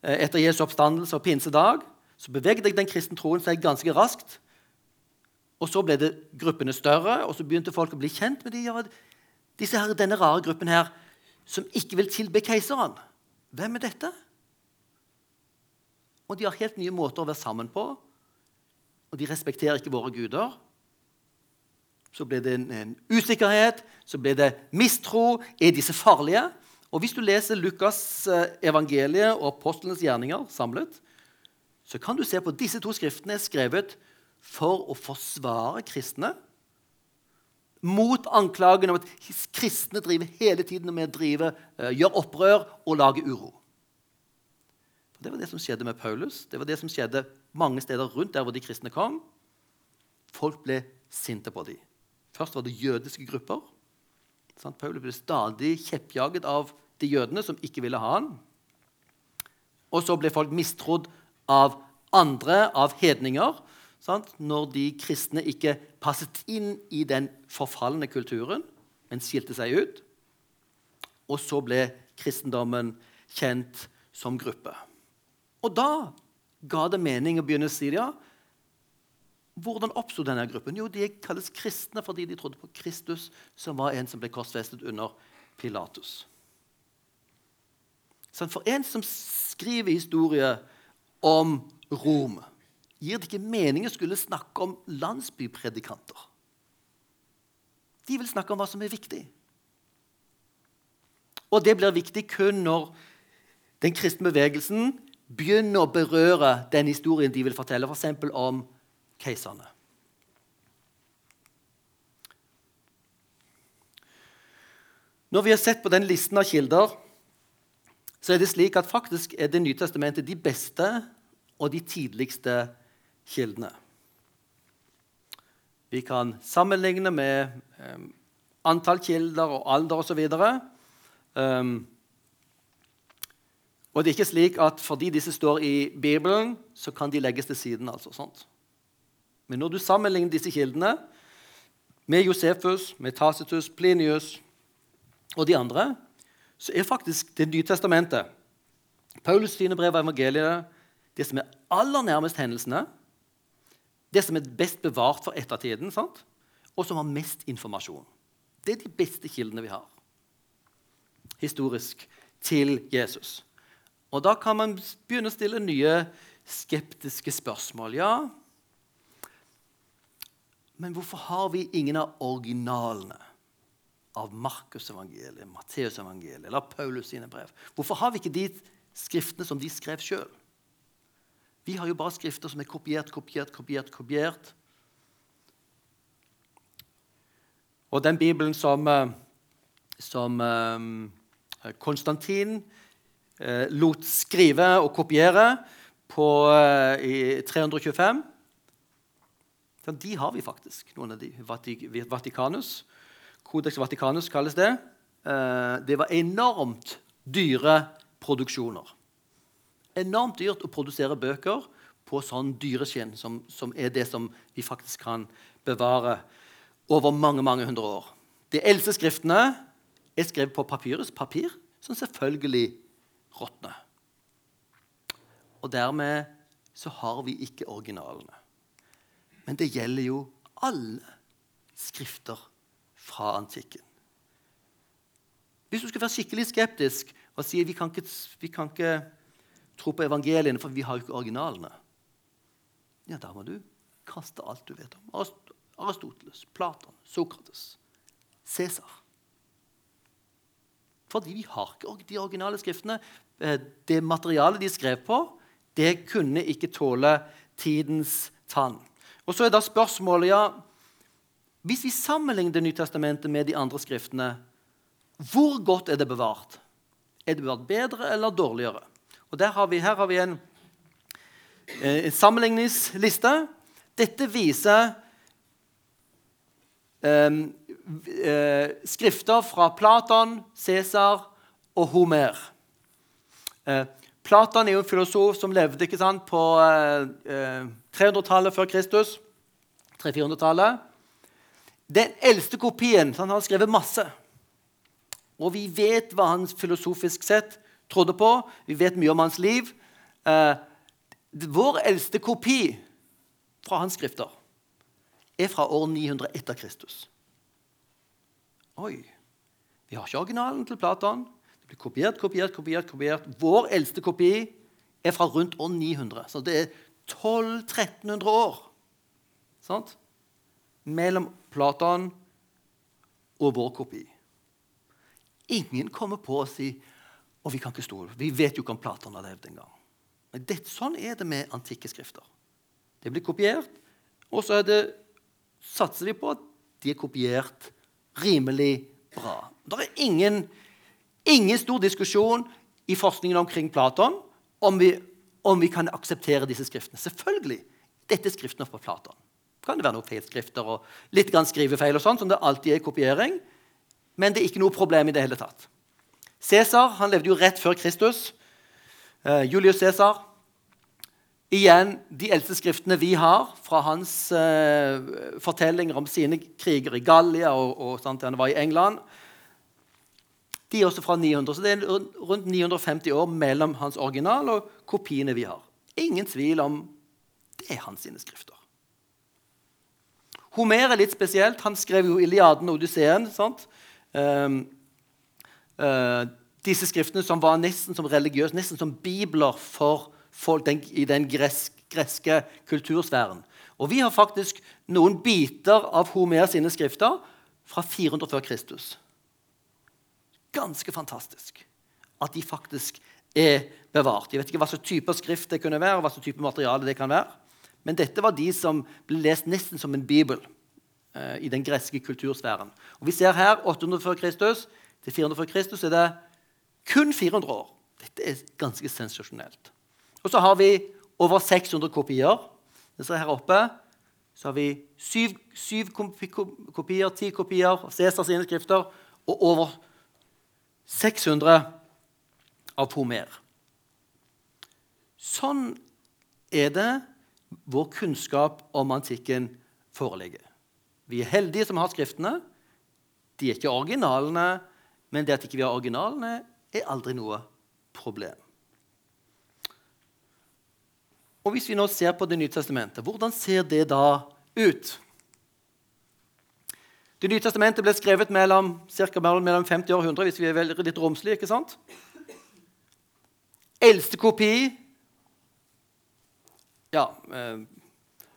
eh, etter Jesu oppstandelse og pinsedag. Så beveget den kristne troen seg ganske raskt. Og så ble det gruppene større, og så begynte folk å bli kjent med de, ja, her, denne rare gruppen her som ikke vil tilbe keiseren. Hvem er dette? Og de har helt nye måter å være sammen på. Og de respekterer ikke våre guder. Så ble det en, usikkerhet, så ble det mistro. Er disse farlige? Og Hvis du leser Lukas' eh, evangeliet og apostlenes gjerninger samlet, så kan du se på disse to skriftene er skrevet for å forsvare kristne mot anklagen om at kristne driver hele tiden med å drive, uh, gjør opprør og lage uro. Det var det som skjedde med Paulus. Det var det som skjedde mange steder rundt der hvor de kristne kom. Folk ble sinte på dem. Først var det jødiske grupper. Sant? Paulus ble stadig kjeppjaget av de jødene som ikke ville ha han. Og så ble folk mistrodd av andre, av hedninger, sant? når de kristne ikke passet inn i den forfalne kulturen, men skilte seg ut. Og så ble kristendommen kjent som gruppe. Og da ga det mening å begynne å si ja, hvordan oppsto denne gruppen? Jo, De kalles kristne fordi de trodde på Kristus, som var en som ble korsfestet under Pilatus. Så For en som skriver historie om Rom, gir det ikke mening å skulle snakke om landsbypredikanter. De vil snakke om hva som er viktig. Og det blir viktig kun når den kristne bevegelsen begynner å berøre den historien de vil fortelle, f.eks. om keiserne. Når vi har sett på den listen av kilder, så er det slik at faktisk er Det nye testamentet de beste og de tidligste kildene. Vi kan sammenligne med um, antall kilder og alder osv. Um, og det er ikke slik at fordi disse står i Bibelen, så kan de legges til siden. altså sånt. Men når du sammenligner disse kildene med Josefus, med Tacitus, Plinius og de andre, så er faktisk Det nye testamentet, Paulus sine brev og evangeliet, det som er aller nærmest hendelsene, det som er best bevart for ettertiden. Sant? og som har mest informasjon. Det er de beste kildene vi har historisk til Jesus. Og da kan man begynne å stille nye skeptiske spørsmål. Ja, men hvorfor har vi ingen av originalene av Markusevangeliet, Matteusevangeliet eller Paulus sine brev? Hvorfor har vi ikke de skriftene som de skrev sjøl? Vi har jo bare skrifter som er kopiert, kopiert, kopiert, kopiert. Og den Bibelen som, eh, som eh, Konstantin eh, lot skrive og kopiere på, i 325 De har vi faktisk, noen av de. Vatikanus. Kodeks Vatikanus kalles det. Det var enormt dyre produksjoner. Enormt dyrt å produsere bøker på sånn dyreskinn, som, som er det som vi faktisk kan bevare over mange mange hundre år. De eldste skriftene er skrevet på papyrus, papir, som selvfølgelig råtner. Og dermed så har vi ikke originalene. Men det gjelder jo alle skrifter fra antikken. Hvis du skal være skikkelig skeptisk og si vi kan ikke, vi kan ikke tro på evangeliene, for vi har jo ikke originalene, ja, da må du kaste alt du vet om. Aristoteles, Platon, Sokrates, Cæsar. Fordi vi har ikke de originale skriftene. Eh, det materialet de skrev på, det kunne ikke tåle tidens tann. Og så er da spørsmålet ja, Hvis vi sammenligner Det nye testamentet med de andre skriftene, hvor godt er det bevart? Er det bevart bedre eller dårligere? Og har vi, Her har vi en, eh, en sammenligningsliste. Dette viser um, skrifter fra Platon, Cæsar og Homer. Uh, Platon er jo en filosof som levde sant, på 300-tallet eh, før Kristus. 300-400-tallet. Den eldste kopien Han har skrevet masse. Og vi vet hva han filosofisk sett trodde på. Vi vet mye om hans liv. vår eldste kopi fra hans skrifter er fra år 900 etter Kristus. Oi. Vi har ikke originalen til Platon. Det blir kopiert, kopiert, kopiert. kopiert. Vår eldste kopi er fra rundt år 900. Så det er 1200-1300 år sant? mellom Platon og vår kopi. Ingen kommer på å si og vi kan ikke stole. Vi vet jo ikke om Platon har levd engang. Men sånn er det med antikke skrifter. Det blir kopiert, og så er det satser vi på at de er kopiert rimelig bra. Det er ingen, ingen stor diskusjon i forskningen omkring Platon om vi, om vi kan akseptere disse skriftene. Selvfølgelig. Dette er skriftene fra Platon. Kan det være noen feilskrifter og litt skrivefeil, og sånt, som det alltid er i kopiering, men det er ikke noe problem i det hele tatt. Cæsar levde jo rett før Kristus. Uh, Julius Cæsar Igjen, De eldste skriftene vi har fra hans uh, fortellinger om sine kriger i Gallia og, og sant, han var i England, de er også fra 900. Så det er rundt 950 år mellom hans original og kopiene vi har. Ingen tvil om det er hans sine skrifter. Homer er litt spesielt. Han skrev jo Iliaden og Odysseen. Um, uh, disse skriftene som var nesten som religiøse, nesten som bibler for folk den, i den gresk, greske kultursfæren. Og vi har faktisk noen biter av Homer sine skrifter fra 400 før Kristus. Ganske fantastisk at de faktisk er bevart. Jeg vet ikke hva slags type skrift det kunne være, og hva slags type materiale det kan være. Men dette var de som ble lest nesten som en bibel eh, i den greske kultursfæren. Og Vi ser her 800 før Kristus til 400 før Kristus er det kun 400 år. Dette er ganske sensasjonelt. Og så har vi over 600 kopier. Så her oppe så har vi syv, syv kopier, ti kopier av Cæsars skrifter og over 600 av Homer. Sånn er det vår kunnskap om antikken foreligger. Vi er heldige som har skriftene. De er ikke originalene, men det at ikke vi har originalene, er aldri noe problem. Og hvis vi nå ser på Det nye testamentet, hvordan ser det da ut? Det nye testamentet ble skrevet mellom, cirka mellom 50 og 100, hvis vi er litt romslige. ikke sant? Eldste kopi ja, eh,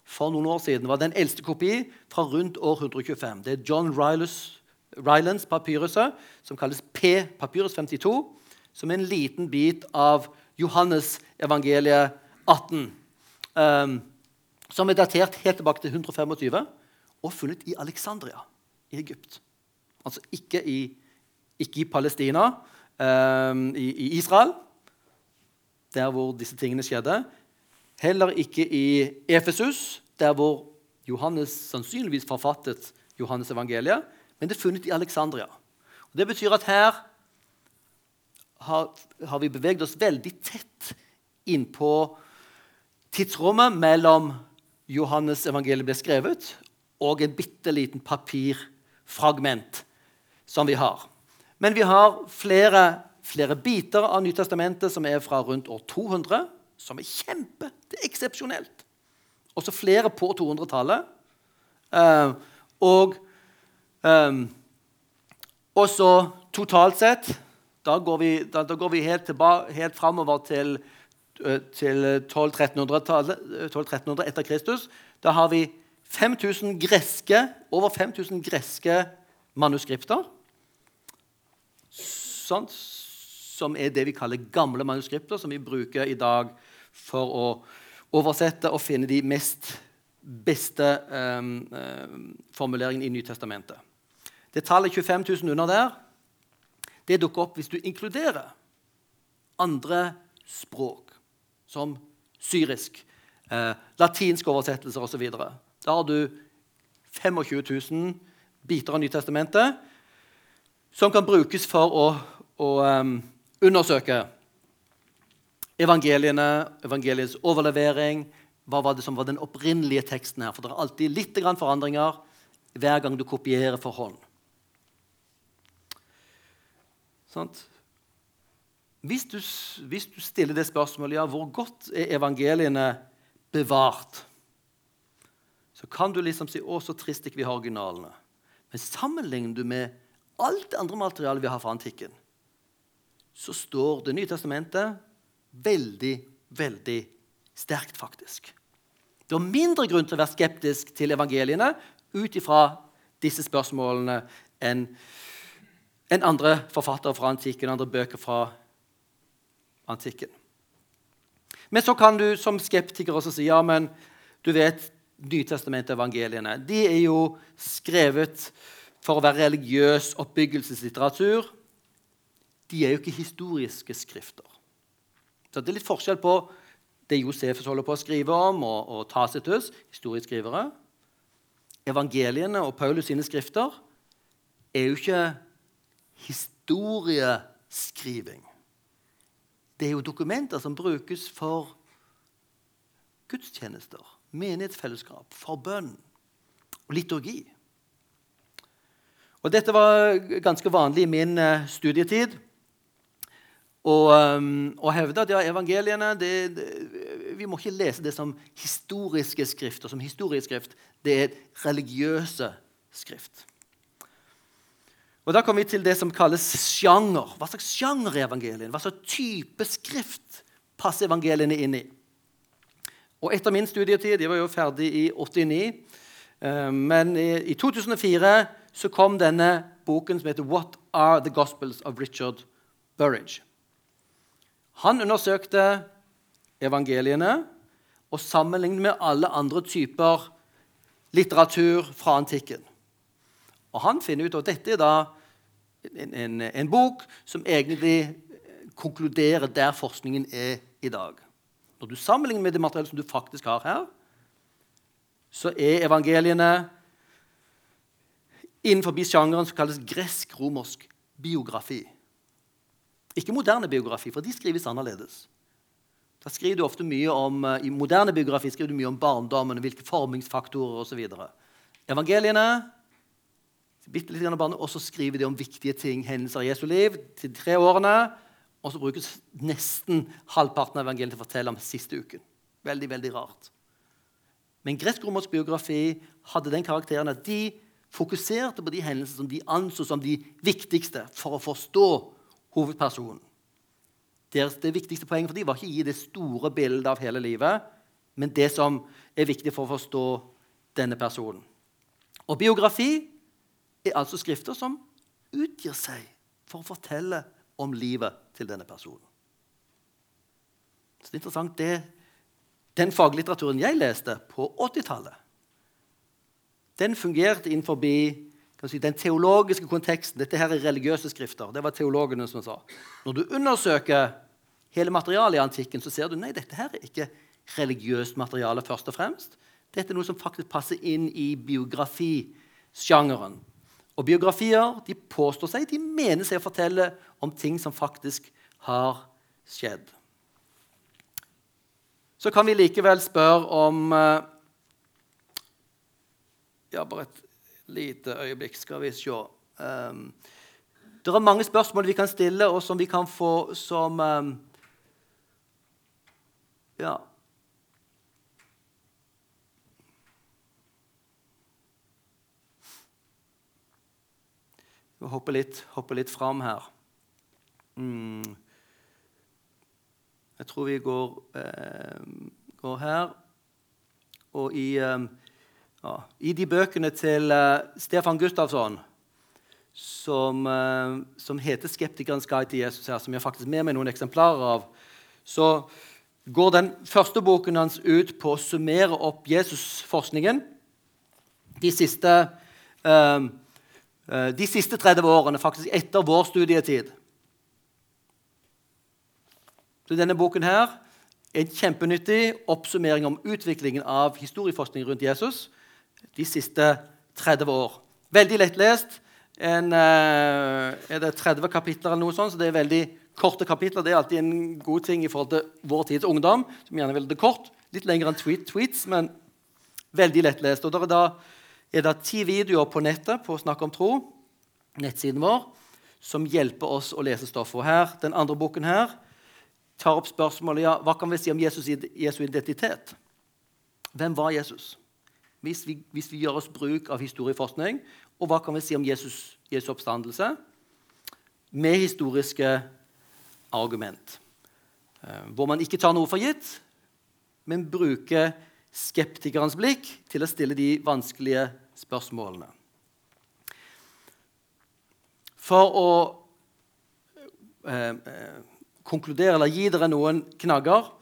For noen år siden var det en eldste kopi fra rundt år 125. Det er John Rylands, Rylands papyruset, som kalles P-papyrus 52, som er en liten bit av Johannes evangeliet 18. Um, som er datert helt tilbake til 125 og funnet i Alexandria i Egypt. Altså ikke i, ikke i Palestina, um, i, i, Israel, der hvor disse tingene skjedde. Heller ikke i Efesus, der hvor Johannes sannsynligvis forfattet Johannes evangeliet. Men det er funnet i Alexandria. Og det betyr at her har, har vi beveget oss veldig tett innpå tidsrommet mellom Johannes evangeliet ble skrevet, og en bitte liten papirfragment som vi har. Men vi har flere, flere biter av Nytestamentet som er fra rundt år 200, som er kjempe. Det er eksepsjonelt. Også flere på 200-tallet. Uh, og um, også totalt sett da går vi, da, da går vi helt, helt framover til Eh, til 1200-1300 etter Kristus. Da har vi 5000 greske, over 5000 greske manuskripter. Sånt, som er det vi kaller gamle manuskripter, som vi bruker i dag for å oversette og finne de mest beste um, um, formuleringene i Nytestamentet. Det tallet 25 000 under der det dukker opp hvis du inkluderer andre språk som syrisk, eh, latinske oversettelser osv. Da har du 25 000 biter av Nytestamentet som kan brukes for å, å um, undersøke evangeliene, evangeliets overlevering. Hva var det som var den opprinnelige teksten her? For det er alltid litt forandringer hver gang du kopierer for hånd. Sant? Hvis du, hvis du, stiller det spørsmålet ja, hvor godt er evangeliene bevart, så kan du liksom si å, så trist ikke vi har originalene. Men sammenligner du med alt det andre materialet vi har fra antikken, så står Det nye testamentet veldig, veldig sterkt, faktisk. Det er mindre grunn til å være skeptisk til evangeliene ut ifra disse spørsmålene enn en andre forfattere fra antikken, andre bøker fra antikken. Men så kan du som skeptiker også si ja, men du vet Nytestamentet evangeliene de er jo skrevet for å være religiøs oppbyggelseslitteratur. De er jo ikke historiske skrifter. Så Det er litt forskjell på det Josefus holder på å skrive om, og, og Tacitus, historieskrivere. Evangeliene og Paulus sine skrifter er jo ikke historieskriving. Det er jo dokumenter som brukes for gudstjenester, menighetsfellesskap, forbønn og liturgi. Og Dette var ganske vanlig i min uh, studietid. Og, um, hevde at ja, evangeliene det, det, Vi må ikke lese det som historiske skrifter. Som historisk skrift. Det er religiøse skrift. Og Da kommer vi til det som kalles sjanger. Hva slags sjanger er evangelien? Hva slags type skrift passer evangeliene inn i? Og Etter min studietid Jeg var jo ferdig i 89. Eh, men i 2004 så kom denne boken som heter 'What Are the Gospels' of Richard Burridge. Han undersøkte evangeliene og sammenlignet med alle andre typer litteratur fra antikken. Og han finner ut at dette er da en, en, en bok som egentlig konkluderer der forskningen er i dag. Når du sammenligner med det materiellet som du faktisk har her, så er evangeliene innenfor sjangeren som kalles gresk-romersk biografi. Ikke moderne biografi, for de skrives annerledes. Da skriver du ofte mye om, I moderne biografi skriver du mye om barndommen, hvilke formingsfaktorer osv. Evangeliene bitte litt barndom, og så skriver de om viktige ting, hendelser i Jesu liv, til tre årene. Og så brukes nesten halvparten av evangeliet til å fortelle om siste uken. Veldig, veldig rart. Men gresk-romersk biografi hadde den karakteren at de fokuserte på de hendelsene som de anså som de viktigste for å forstå hovedpersonen. Deres, det viktigste poenget for dem var ikke å gi det store bildet av hele livet, men det som er viktig for å forstå denne personen. Og biografi er altså skrifter som utgir seg for å fortelle om livet til denne personen. Så det er interessant det, Den faglitteraturen jeg leste på 80-tallet, den fungerte innenfor si, den teologiske konteksten. Dette her er religiøse skrifter. Det var teologene som sa. Når du undersøker hele materialet i antikken, så ser du nei, dette her er ikke religiøst materiale først og fremst. Dette er noe som faktisk passer inn i biografisjangeren. Og biografier de påstår seg, de mener seg å fortelle om ting som faktisk har skjedd. Så kan vi likevel spørre om eh, Ja, bare et lite øyeblikk, skal vi se. Um, det er mange spørsmål vi kan stille, og som vi kan få som um, Ja. Vi hopper litt, hopper litt fram her. Mm. Jeg tror vi går, eh, går her. Og i, eh, ja, i de bøkene til eh, Stefan Gustavsson som, eh, som, heter 'Skeptikerens guide til Jesus', her, som jeg faktisk med meg noen eksemplarer av, så går den første boken hans ut på å summere opp Jesusforskningen de siste Eh, de siste 30 årene, faktisk etter vår studietid. Så denne boken her er en kjempenyttig oppsummering om utviklingen av historieforskning rundt Jesus de siste 30 år. Veldig lettlest. En, eh, er det 30 kapitler, eller noe sånt, så det er veldig korte kapitler. Det er alltid en god ting i forhold til vår tids ungdom, som gjerne vil det kort. Litt lengre enn tweet, tweets, men veldig lettlest. Og der er da er det ti videoer på nettet på Snakk om tro, nettsiden vår, som hjelper oss å lese stoffet. Her, Den andre boken her tar opp spørsmålet ja, hva kan vi si om Jesus' Jesu identitet. Hvem var Jesus? Hvis vi, hvis vi, gjør oss bruk av historieforskning. Og hva kan vi si om Jesus' Jesu oppstandelse? Med historiske argument. Eh, hvor man ikke tar noe for gitt, men bruker skeptikerens blikk til å stille de vanskelige spørsmålene. For å eh, eh, konkludere eller gi dere noen knagger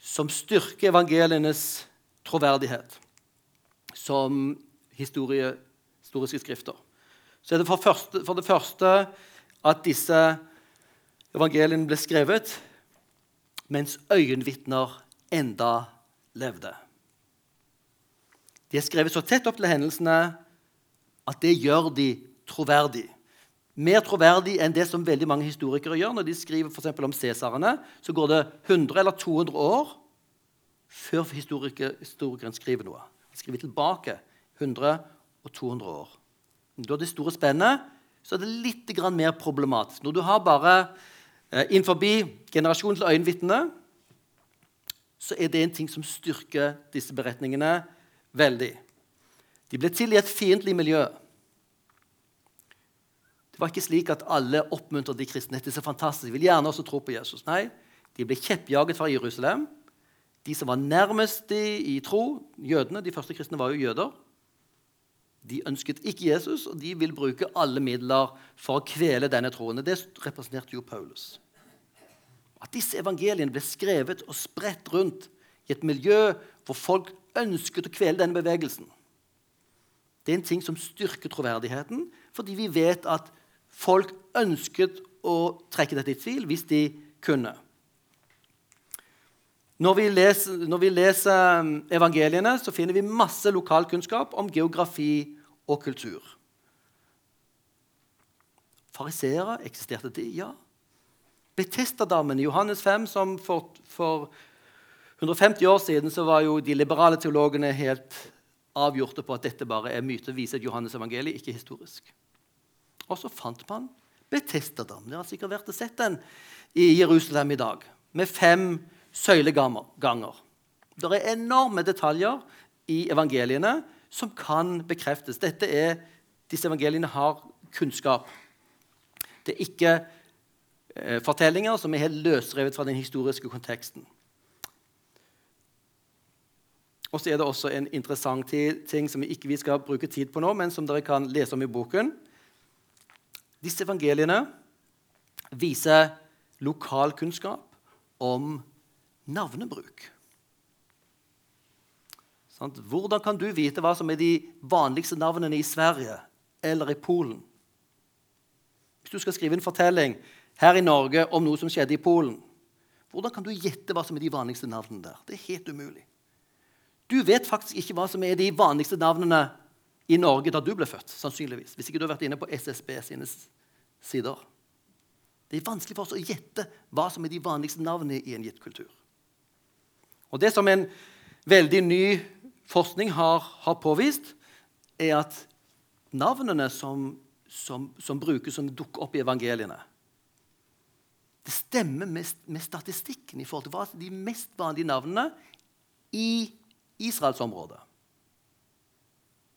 som styrker evangelienes troverdighet som historie, historiske skrifter, så er det for, første, for det første at disse evangeliene ble skrevet mens øyenvitner enda levde. De er skrevet så tett opp til hendelsene at det gjør de troverdig. Mer troverdig enn det som veldig mange historikere gjør. Når de skriver for om Cæsarene, så går det 100 eller 200 år før historikeren skriver noe. De skriver tilbake 100 og 200 år. Når det store spennet, så er det litt mer problematisk. Når du har bare eh, innenfor generasjonens øyenvitne, så er det en ting som styrker disse beretningene veldig. De ble til i et fiendtlig miljø. Det var ikke slik at alle oppmuntret de kristne. Er så fantastisk. De vil gjerne også tro på Jesus. Nei, de ble kjeppjaget fra Jerusalem. De som var nærmest de i tro, jødene, de første kristne var jo jøder, de ønsket ikke Jesus, og de vil bruke alle midler for å kvele denne troen. Det representerte jo Paulus. At disse evangeliene ble skrevet og spredt rundt i et miljø hvor folk ønsket å kvele denne bevegelsen. Det er en ting som styrker troverdigheten, fordi vi vet at folk ønsket å trekke dette i tvil hvis de kunne. Når vi, leser, når vi leser um, evangeliene, så finner vi masse lokalkunnskap om geografi og kultur. Fariseere, eksisterte de? Ja. Betestadamen i Johannes 5, som for, for 150 år siden var jo de liberale teologene helt avgjorte på at dette bare er myte, viser et Johannes evangeliet, ikke historisk. Og så fant man Betestadam. Dere har sikkert vært og sett den i Jerusalem i dag, med fem søyleganger. Det er enorme detaljer i evangeliene som kan bekreftes. Dette er disse evangeliene har kunnskap. Det er ikke eh, fortellinger som er helt løsrevet fra den historiske konteksten. Og så er det også en interessant ting som vi ikke skal bruke tid på nå, men som dere kan lese om i boken. Disse evangeliene viser lokalkunnskap om navnebruk. Hvordan kan du vite hva som er de vanligste navnene i Sverige eller i Polen? Hvis du skal skrive en fortelling her i Norge om noe som skjedde i Polen, hvordan kan du gjette hva som er de vanligste navnene der? Det er helt umulig. Du vet faktisk ikke hva som er de vanligste navnene i Norge da du ble født. sannsynligvis, Hvis ikke du har vært inne på SSB sine sider. Det er vanskelig for oss å gjette hva som er de vanligste navnene i en gitt kultur. Og Det som en veldig ny forskning har, har påvist, er at navnene som, som, som, brukes, som dukker opp i evangeliene, det stemmer med, med statistikken i forhold til hva som er de mest vanlige navnene i Israelsområdet.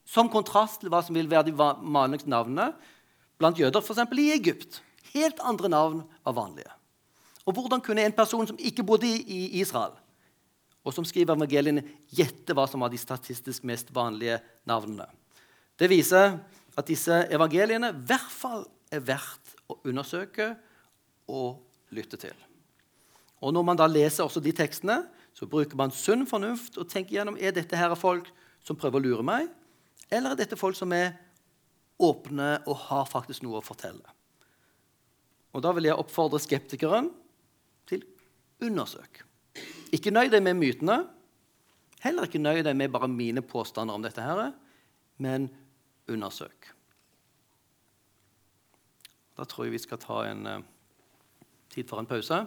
Som kontrast til hva som vil være de vanligste navnene blant jøder, f.eks. i Egypt. Helt andre navn var vanlige. Og hvordan kunne en person som ikke bodde i Israel, og som skriver evangeliene, gjette hva som var de statistisk mest vanlige navnene. Det viser at disse evangeliene i hvert fall er verdt å undersøke og lytte til. Og Når man da leser også de tekstene, så bruker man sunn fornuft og tenker gjennom er dette her folk som prøver å lure meg, eller er dette folk som er åpne og har faktisk noe å fortelle. Og Da vil jeg oppfordre skeptikeren til undersøk. Ikke nøy deg med mytene. Heller ikke nøy deg med bare mine påstander om dette, her, men undersøk. Da tror jeg vi skal ta en uh, tid for en pause.